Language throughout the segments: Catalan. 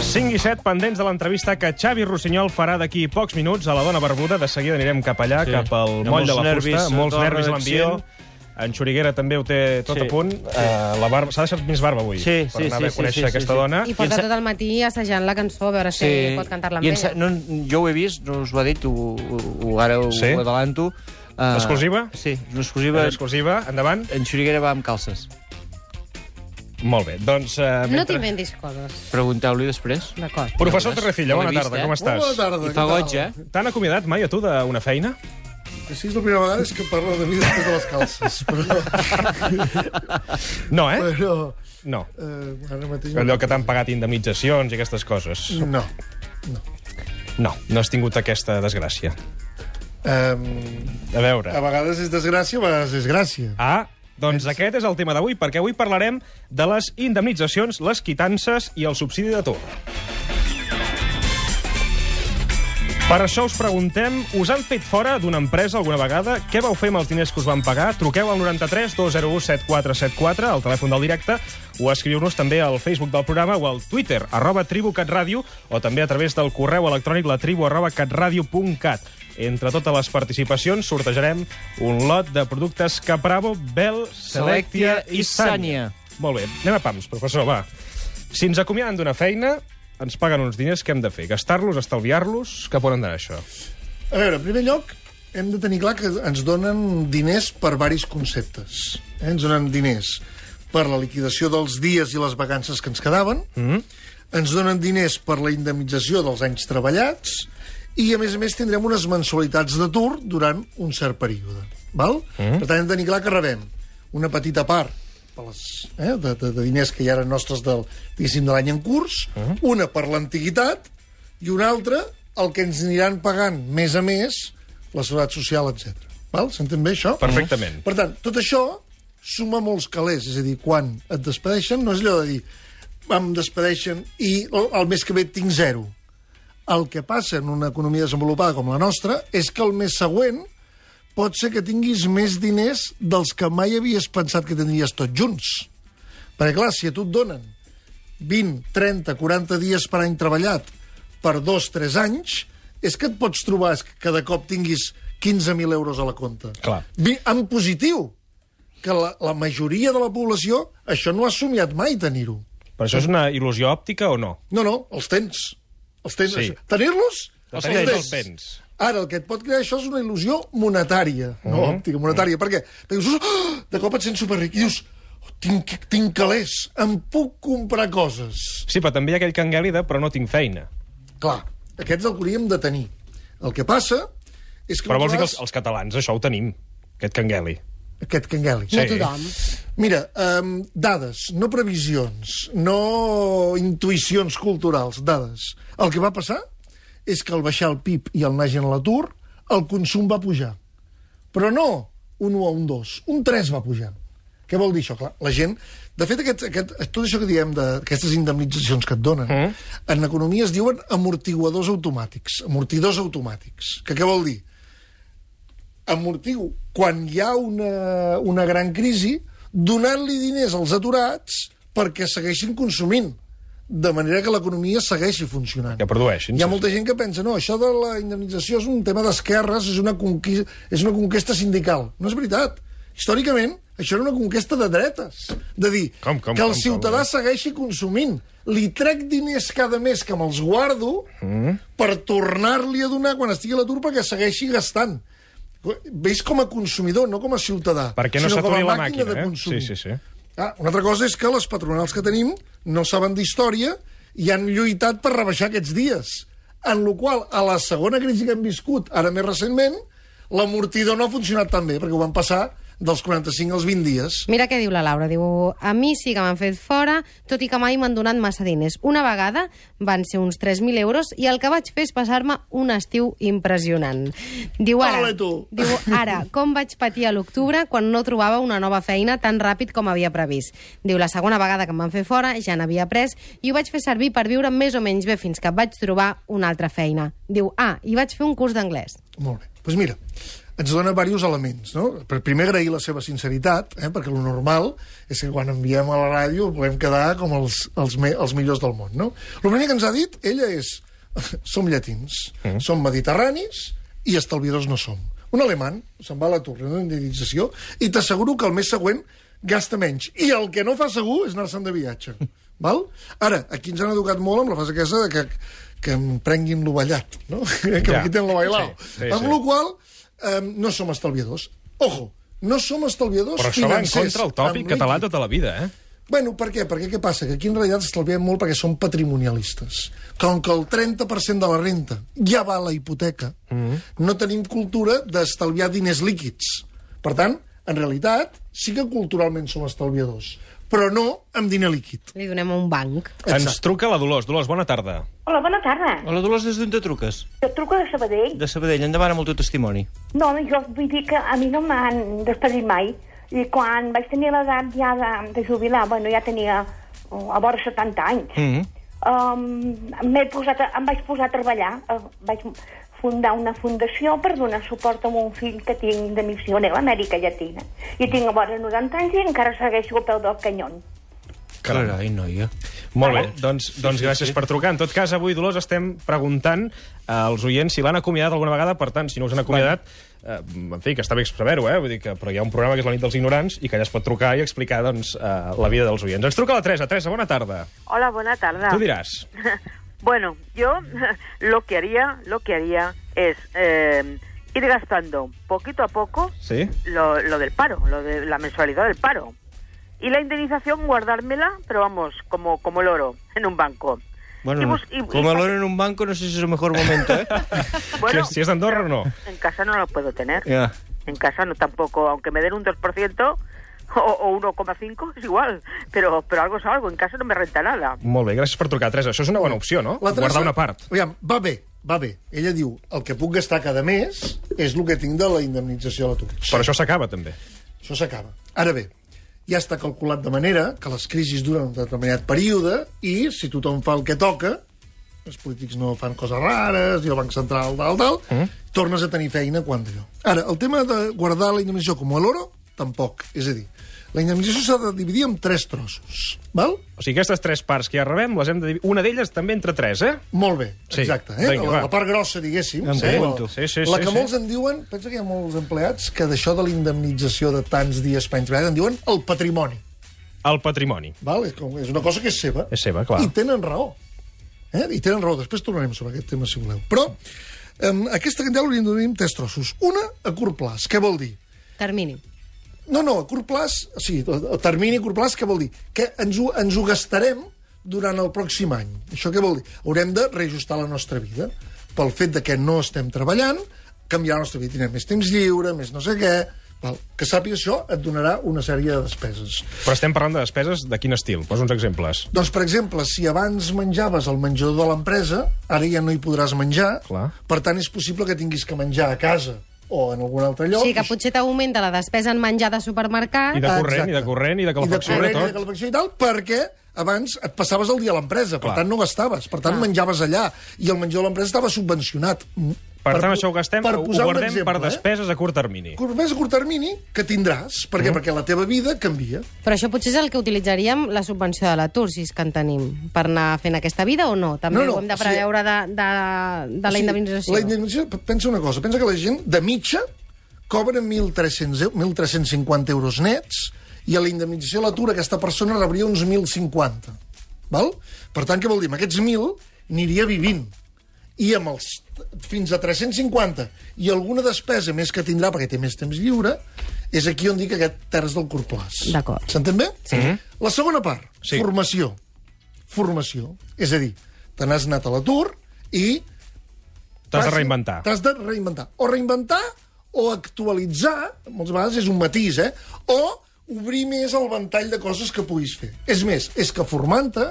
5 i 7 pendents de l'entrevista que Xavi Rossinyol farà d'aquí pocs minuts a la dona barbuda. De seguida anirem cap allà, Sí. cap al moll de la nervis, fusta. Molts la nervis a l'ambient. En Xuriguera també ho té tot Sí. a punt. Uh, la barba S'ha deixat més barba avui Sí, per sí, anar sí, a sí, conèixer sí, sí, aquesta sí. dona. I porta I en- tot el matí assajant la cançó, a veure si pot cantar-la amb ella. no, jo ho he vist, no us ho ha dit, ho, ho, ho ara ho, Sí? ho adelanto. Uh, Exclusiva? Sí, una exclusiva. Exclusiva, endavant. En Xuriguera va amb calces. Molt bé, doncs... Uh, No t'inventis coses. Pregunteu-li després. D'acord. Professor Torrecilla, No bona tarda, eh? com estàs? Bona tarda. I fa goig, eh? T'han acomiadat mai a tu d'una feina? Que sí, és la primera vegada és que parlo de mi després de les calces. Però... No, eh? però No. eh, ara mateix... Allò que t'han pagat indemnitzacions i aquestes coses. No. No, no has tingut aquesta desgràcia. Um, A veure... a vegades és desgràcia, a vegades és gràcia. Ah, doncs aquest és el tema d'avui, perquè avui parlarem de les indemnitzacions, les quitances i el subsidi d'atur. Per això us preguntem, us han fet fora d'una empresa alguna vegada? Què vau fer amb els diners que us van pagar? Truqueu al 93 201 7474, al telèfon del directe, o escriu-nos també al Facebook del programa o al Twitter, arroba tribucatradio, o també a través del correu electrònic latribu arroba catradio.cat. Entre totes les participacions sortejarem un lot de productes Capravo, Bell, Selectia i Sània. Molt bé, anem a pams, professor, va. Si ens acomiaden d'una feina, ens paguen uns diners, què hem de fer? Gastar-los, estalviar-los? Cap on anar això? A veure, en primer lloc, hem de tenir clar que ens donen diners per varis conceptes. Eh? Ens donen diners per la liquidació dels dies i les vacances que ens quedaven, mm -hmm. ens donen diners per la indemnització dels anys treballats, i, a més a més, tindrem unes mensualitats d'atur durant un cert període. Val? Mm. Per tant, hem de tenir clar que rebem una petita part per les, eh, de, de, de diners que ja eren nostres del, de l'any en curs, mm. una per l'antiguitat i una altra el que ens aniran pagant mes a mes la seguretat social, etc. Val? S'entén bé, això? Perfectament. Per tant, tot això suma molts calés. És a dir, quan et despedeixen, no és allò de dir em despedeixen i el mes que ve tinc zero. El que passa en una economia desenvolupada com la nostra és que el mes següent pot ser que tinguis més diners dels que mai havies pensat que tindries tots junts. Perquè, clar, si a tu et donen 20, 30, 40 dies per any treballat per dos, tres anys, és que et pots trobar que de cop tinguis 15.000 euros a la compta. Clar. En positiu, que la, la majoria de la població això no ha somiat mai tenir-ho. Però això és una il·lusió òptica o no? No, no, els tens. Els tens. Sí. Tenir-los, Els els tens, els tens. Ara, el que et pot crear això és una il·lusió monetària, no Mm-hmm. òptica, monetària. Per què? Perquè dius, oh, de cop et sents superric i dius, oh, tinc, tinc calés, em puc comprar coses. Sí, però també hi ha aquell canguèlida, però no tinc feina. Clar, aquests el hauríem de tenir. El que passa és que... Però vols dir que els, els catalans això ho tenim, aquest cangueli. Aquest cangueli. Sí. No tothom. Mira, um, dades, no previsions, no intuïcions culturals, dades. El que va passar és que al baixar el PIB i anar gent a l'atur, el consum va pujar. Però no un 1 a un 2, un 3 va pujar. Què vol dir això? Clar, la gent... De fet, aquest, aquest, tot això que diem d'aquestes indemnitzacions que et donen, mm. en economia es diuen amortiguadors automàtics, amortidors automàtics. Que què vol dir? amortiu quan hi ha una, una gran crisi donant-li diners als aturats perquè segueixin consumint de manera que l'economia segueixi funcionant. Que produeixin, Hi ha molta gent que pensa, no, això de la indemnització és un tema d'esquerres, és, una conquista, és una conquesta sindical. No és veritat. Històricament, això era una conquesta de dretes. De dir Com, com, que el com, ciutadà com? segueixi consumint. Li trec diners cada mes que me'ls guardo mm. per tornar-li a donar quan estigui a l'atur perquè segueixi gastant. Veus com a consumidor, no com a ciutadà. Perquè no s'aturi la màquina màquina, de eh? consum. Sí, sí, sí. Ah, una altra cosa és que les patronals que tenim no saben d'història i han lluitat per rebaixar aquests dies. En la qual a la segona crisi que hem viscut, ara més recentment, l'amortidor no ha funcionat tan bé, perquè ho van passar dels 45 als 20 dies. Mira què diu la Laura. Diu, a mi sí que m'han fet fora, tot i que mai m'han donat massa diners. Una vegada van ser uns 3.000 euros i el que vaig fer és passar-me un estiu impressionant. Diu ara, diu, ara, com vaig patir a l'octubre quan no trobava una nova feina tan ràpid com havia previst. Diu, la segona vegada que em van fer fora ja n'havia pres i ho vaig fer servir per viure més o menys bé fins que vaig trobar una altra feina. Diu, ah, i vaig fer un curs d'anglès. Molt bé. Doncs pues mira, ens dona diversos elements. No? Per primer, agrair la seva sinceritat, eh? perquè el normal és que quan enviem a la ràdio volem quedar com els, els, me, els millors del món. No? El primer que ens ha dit ella és som llatins, mm. som mediterranis i estalviadors no som. Un alemany se'n va a l'atur, una indemnització, i t'asseguro que el mes següent gasta menys. I el que no fa segur és anar-se'n de viatge. Val? Ara, aquí ens han educat molt amb la frase aquesta de que, que em prenguin l'ovallat, no? que Ja. em quiten lo bailao. Sí, sí, amb sí. la qual eh, no som estalviadors. Ojo, no som estalviadors Però això va en financers. contra el tòpic català tota la vida, eh? Bueno, per què? Perquè què passa? Que aquí en realitat estalviem molt perquè som patrimonialistes. Com que el 30% de la renta ja va a la hipoteca, mm. -hmm. no tenim cultura d'estalviar diners líquids. Per tant, en realitat, sí que culturalment som estalviadors, però no amb diner líquid. Li donem a un banc. Ens truca la Dolors. Dolors, bona tarda. Hola, bona tarda. Hola, Dolors, des d'on te truques? Jo truco de Sabadell. De Sabadell, endavant amb el teu testimoni. No, jo vull dir que a mi no m'han despedit mai. I quan vaig tenir l'edat ja de, de jubilar, bueno, ja tenia oh, a vora 70 anys, Mm -hmm. um, posat em vaig posar a treballar. Uh, vaig fundar una fundació per donar suport a un fill que tinc de missioner a l'Amèrica Llatina. I tinc a vora 90 anys i encara segueixo al peu del canyón. Caram. Carai, noia. Molt bé, doncs, doncs gràcies per trucar. En tot cas, avui, Dolors, estem preguntant als oients si l'han acomiadat alguna vegada, per tant, si no us han acomiadat, eh, en fi, que està bé saber-ho, eh? Vull dir que, però hi ha un programa que és la nit dels ignorants i que allà es pot trucar i explicar, doncs, eh, la vida dels oients. Ens truca la Teresa. Teresa, bona tarda. Hola, buena tarde. Tu diràs. Bueno, yo lo que haría, lo que haría es eh, ir gastando poquito a poco Sí? lo, lo del paro, lo de la mensualidad del paro. Y la indemnización guardármela, pero vamos, como, como el oro, en un banco. Bueno, Y bus- y- y- como el oro en un banco, no sé si es el mejor momento, ¿eh? Bueno, si, és d'Andorra o no? en casa no lo puedo tener. En casa no tampoco, aunque me den un 2% o, o 1,5, es igual. Pero, pero algo es algo, en casa no me renta nada. Molt bé, gràcies per trucar, Teresa. Això és una bona opció, no? La Teresa- Guardar una part. Aviam, va bé, va bé. Ella diu, el que puc gastar cada mes és el que tinc de la indemnització a l'atur. Però això s'acaba, també. Això s'acaba. Ara bé, ja està calculat de manera que les crisis duren un determinat període i si tothom fa el que toca, els polítics no fan coses rares, i el Banc Central, tal, tal, mm. tornes a tenir feina quan d'allò. Ara, el tema de guardar la indemnització com a l'oro, tampoc. És a dir, la indemnització s'ha de dividir en tres trossos, val? O sigui, aquestes tres parts que ja rebem, les hem de dividir... Una d'elles també entre tres, eh? Molt bé, Sí. exacte. Eh? Vinga, la, la part grossa, diguéssim. Em eh? pregunto. Sí, sí, la sí, que sí. molts en diuen, pensa que hi ha molts empleats que d'això de la indemnització de tants dies menys treballat en diuen el patrimoni. El patrimoni. Val? És, com, és una cosa que és seva. És seva, clar. I tenen raó. Eh? I tenen raó. Després tornarem sobre aquest tema, si voleu. Però um, aquesta candela hauríem de en tres trossos. Una, a curt plaç. Què vol dir? Termini. No, no, a curt plaç, sigui, el termini a curt plaç, què vol dir? Que ens ho, ens ho gastarem durant el pròxim any. Això què vol dir? Haurem de reajustar la nostra vida. Pel fet de que no estem treballant, canviarà la nostra vida. Tindrem més temps lliure, més no sé què... Val. Que sàpigues això et donarà una sèrie de despeses. Però estem parlant de despeses de quin estil? Posa uns exemples. Doncs, per exemple, si abans menjaves al menjador de l'empresa, ara ja no hi podràs menjar. Clar. Per tant, és possible que tinguis que menjar a casa o en algun altre O lloc. sigui que potser t'augmenta la despesa en menjar de supermercat. I de corrent, exacte. i de corrent, i de I de calefacció, i corrent, de i de tot. calefacció i tal, perquè abans et passaves el dia a l'empresa, per Clar. tant no gastaves, per tant menjaves allà, i el menjador de l'empresa estava subvencionat. Per tant, això ho gastem, per ho guardem per exemple, despeses a curt termini. Eh? Més a curt termini que tindràs, Mm. perquè, perquè la teva vida canvia. Però això potser és el que utilitzaríem la subvenció de l'atur, si és que en tenim, per anar fent aquesta vida o no? També No, no, ho hem de o sigui- preveure de, de, de la O sigui, indemnització. La indemnització, pensa una cosa, pensa que la gent de mitja cobra 1.300 eu- 1.350 euros nets i a la indemnització a l'atur aquesta persona rebria uns 1.050. Val? Per tant, què vol dir? Amb aquests 1.000 aniria vivint. I amb els fins a 350 i alguna despesa més que tindrà perquè té més temps lliure, és aquí on dic aquest terç del curt plaç. D'acord. S'entén bé? Sí. La segona part, Sí. formació. Formació. És a dir, te n'has anat a l'atur i T'has de reinventar. T'has de reinventar. O reinventar o actualitzar, moltes vegades és un matís, eh? O obrir més el ventall de coses que puguis fer. És més, és que formant-te,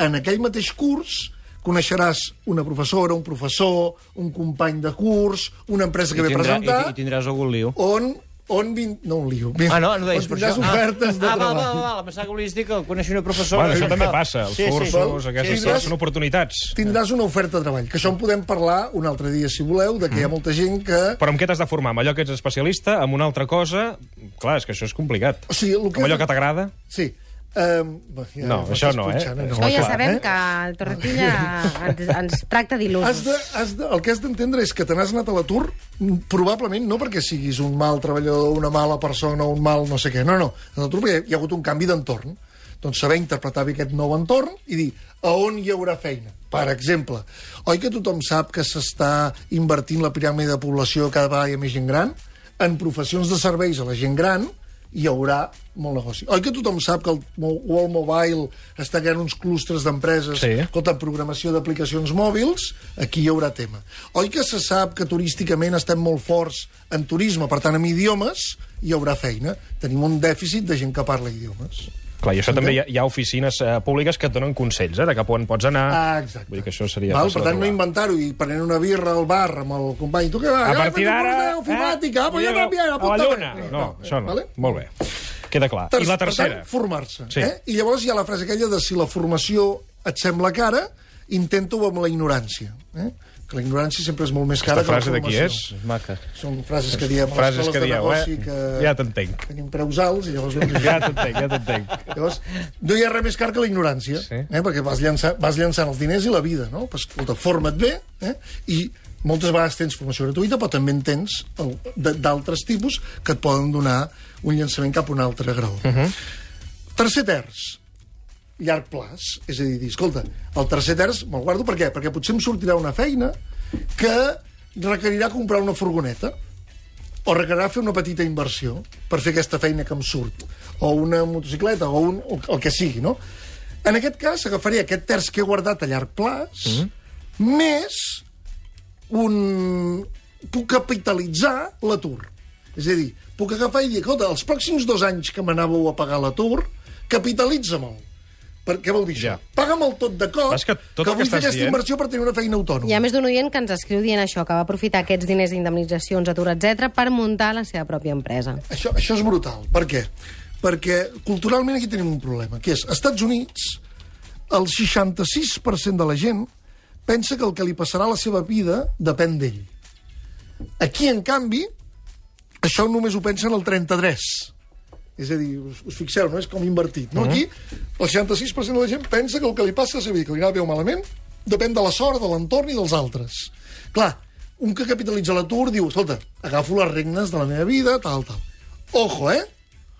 en aquell mateix curs, coneixeràs una professora, un professor, un company de curs, una empresa que I, ve tindrà, presentar, i, I tindràs algun lío. on on vin... No, un lío. Ah, no, no deies on per tindràs això. ofertes de ah, treball. Ah, val, val, val. Pensava que volies dir que coneixia una professora... Bueno, això també passa, els Sí, sí. cursos, Val? aquestes Sí, coses, sí. són oportunitats. Tindràs una oferta de treball, que això en podem parlar un altre dia, si voleu, de que hi ha molta gent que... Però amb què t'has de formar? Amb allò que ets especialista? Amb una altra cosa? Clar, és que això és complicat. O sigui, el que Amb allò que t'agrada? Sí. Um, ja No, això no, eh? punxant, Això Això ja clar, sabem eh? que el Torretilla ens, ens tracta d'il·lusos. de, has de, el que has d'entendre és que te n'has anat a l'atur mm, probablement no perquè siguis un mal treballador, una mala persona, un mal no sé què, no, no, a l'atur perquè hi ha hagut un canvi d'entorn. Doncs saber interpretar bé aquest nou entorn i dir a on hi haurà feina. Per exemple, oi que tothom sap que s'està invertint la piràmide de població cada vegada hi ha més gent gran? En professions de serveis a la gent gran hi haurà molt negoci. Oi que tothom sap que el World Mobile està creant uns clústers d'empreses Sí. escolta, programació d'aplicacions mòbils, aquí hi haurà tema. Oi que se sap que turísticament estem molt forts en turisme, per tant, en idiomes hi haurà feina. Tenim un dèficit de gent que parla idiomes. Clar, i això també hi ha, hi ha oficines eh, públiques que et donen consells, eh, de cap on pots anar. Ah, exacte. Vull dir que això seria Val? Per tant, no inventar-ho i prenent una birra al bar amb el company. Tu què vas? A partir d'ara... d'informàtica, ah, pues ja Diego, canvia, a la lluna. No, això no. Vale? Molt bé. Queda clar. Ter- I la tercera? formar-se. Sí. Eh? I llavors hi ha la frase aquella de si la formació et sembla cara, intenta-ho amb la ignorància. Eh? Que la ignorància sempre és molt més cara Aquesta frase que la formació. és? Maca. Són frases que diem a les Frases que de dieu, negoci eh? que Ja t'entenc. tenim preus alts i llavors... Ja t'entenc, ja t'entenc. Llavors, no hi ha res més car que la ignorància, Sí. eh? perquè vas llançant, vas llançant els diners i la vida, no? Pues, escolta, forma't bé, eh? i moltes vegades tens formació gratuïta, però també en tens d'altres tipus que et poden donar un llançament cap a un altre grau. Uh -huh. Tercer terç, llarg plaç. És a dir, dir, escolta, el tercer terç me'l guardo per què? Perquè potser em sortirà una feina que requerirà comprar una furgoneta o requerirà fer una petita inversió per fer aquesta feina que em surt, o una motocicleta, o, un, o el que sigui, no? En aquest cas, agafaré aquest terç que he guardat a llarg plaç, mm -hmm. més un... puc capitalitzar l'atur. És a dir, puc agafar i dir, escolta, els pròxims dos anys que m'anàveu a pagar l'atur, capitalitza-me'l. Per, què vol dir això? Ja. Paga'm el tot de cop, És que tot que vull fer aquesta dient- inversió per tenir una feina autònoma. Hi ha més d'un oient que ens escriu dient això, que va aprofitar aquests diners d'indemnitzacions, atur, etc per muntar la seva pròpia empresa. Això, això és brutal. Per què? Perquè culturalment aquí tenim un problema, que és, als Estats Units, el 66% de la gent pensa que el que li passarà a la seva vida depèn d'ell. Aquí, en canvi, això només ho pensen el 33%. És a dir, us, us fixeu, no? És com invertit. No? Aquí, el 66% de la gent pensa que el que li passa a la seva vida, que li anava bé o malament, depèn de la sort, de l'entorn i dels altres. Clar, un que capitalitza l'atur diu, escolta, agafo les regnes de la meva vida, tal, tal. Ojo, eh?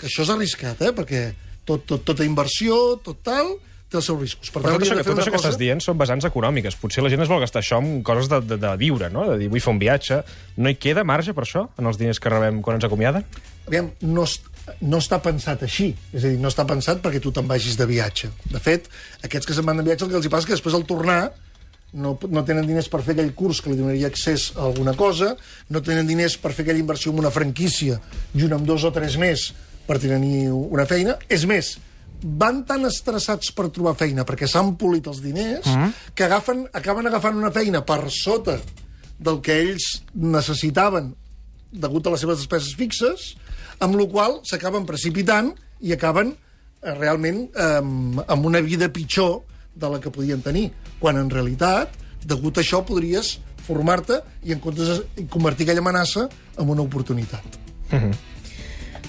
Que això és arriscat, eh? Perquè tot, tot, tota inversió, tot tal, té els seus riscos. Per Però tot això, que, tot això que cosa- estàs dient són vessants econòmiques. Potser la gent es vol gastar això en coses de, de, de viure, no? De dir, vull fer un viatge. No hi queda marge per això, en els diners que rebem quan ens acomiaden? aviam, no, no està pensat així. És a dir, no està pensat perquè tu te'n vagis de viatge. De fet, aquests que se'n van de viatge, el que els hi passa és que després al tornar no, no tenen diners per fer aquell curs que li donaria accés a alguna cosa, no tenen diners per fer aquella inversió en una franquícia junt amb dos o tres més per tenir una feina. És més, van tan estressats per trobar feina perquè s'han polit els diners mm -hmm. que agafen, acaben agafant una feina per sota del que ells necessitaven degut a les seves despeses fixes, amb la qual s'acaben precipitant i acaben eh, realment eh, amb una vida pitjor de la que podien tenir, quan en realitat, degut a això, podries formar-te i en comptes de convertir aquella amenaça en una oportunitat.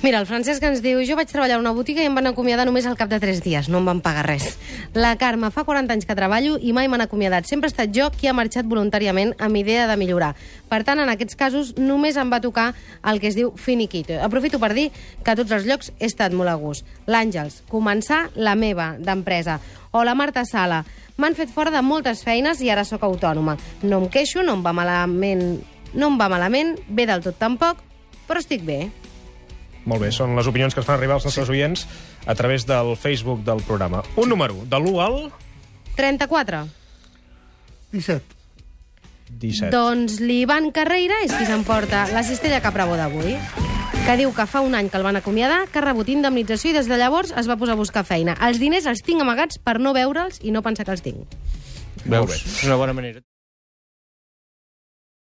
Mira, el Francesc ens diu jo vaig treballar a una botiga i em van acomiadar només al cap de 3 dies, no em van pagar res. La Carme, fa 40 anys que treballo i mai m'han acomiadat. Sempre he estat jo qui ha marxat voluntàriament amb idea de millorar. Per tant, en aquests casos, només em va tocar el que es diu finiquito. Aprofito per dir que a tots els llocs he estat molt a gust. L'Àngels, començar la meva, d'empresa. O la Marta Sala, m'han fet fora de moltes feines i ara sóc autònoma. No em queixo, no em va malament, no em va malament, bé del tot tampoc, però estic bé. Molt bé, són les opinions que ens fan arribar els nostres oients a través del Facebook del programa. Un número, de l'1 al 34. 17. 17. Doncs l'Ivan Carreira és qui s'emporta la cistella Caprabo d'avui, que diu que fa un any que el van acomiadar, que ha rebut indemnització i des de llavors es va posar a buscar feina. Els diners els tinc amagats per no veure'ls i no pensar que els tinc. Veus? És una bona manera.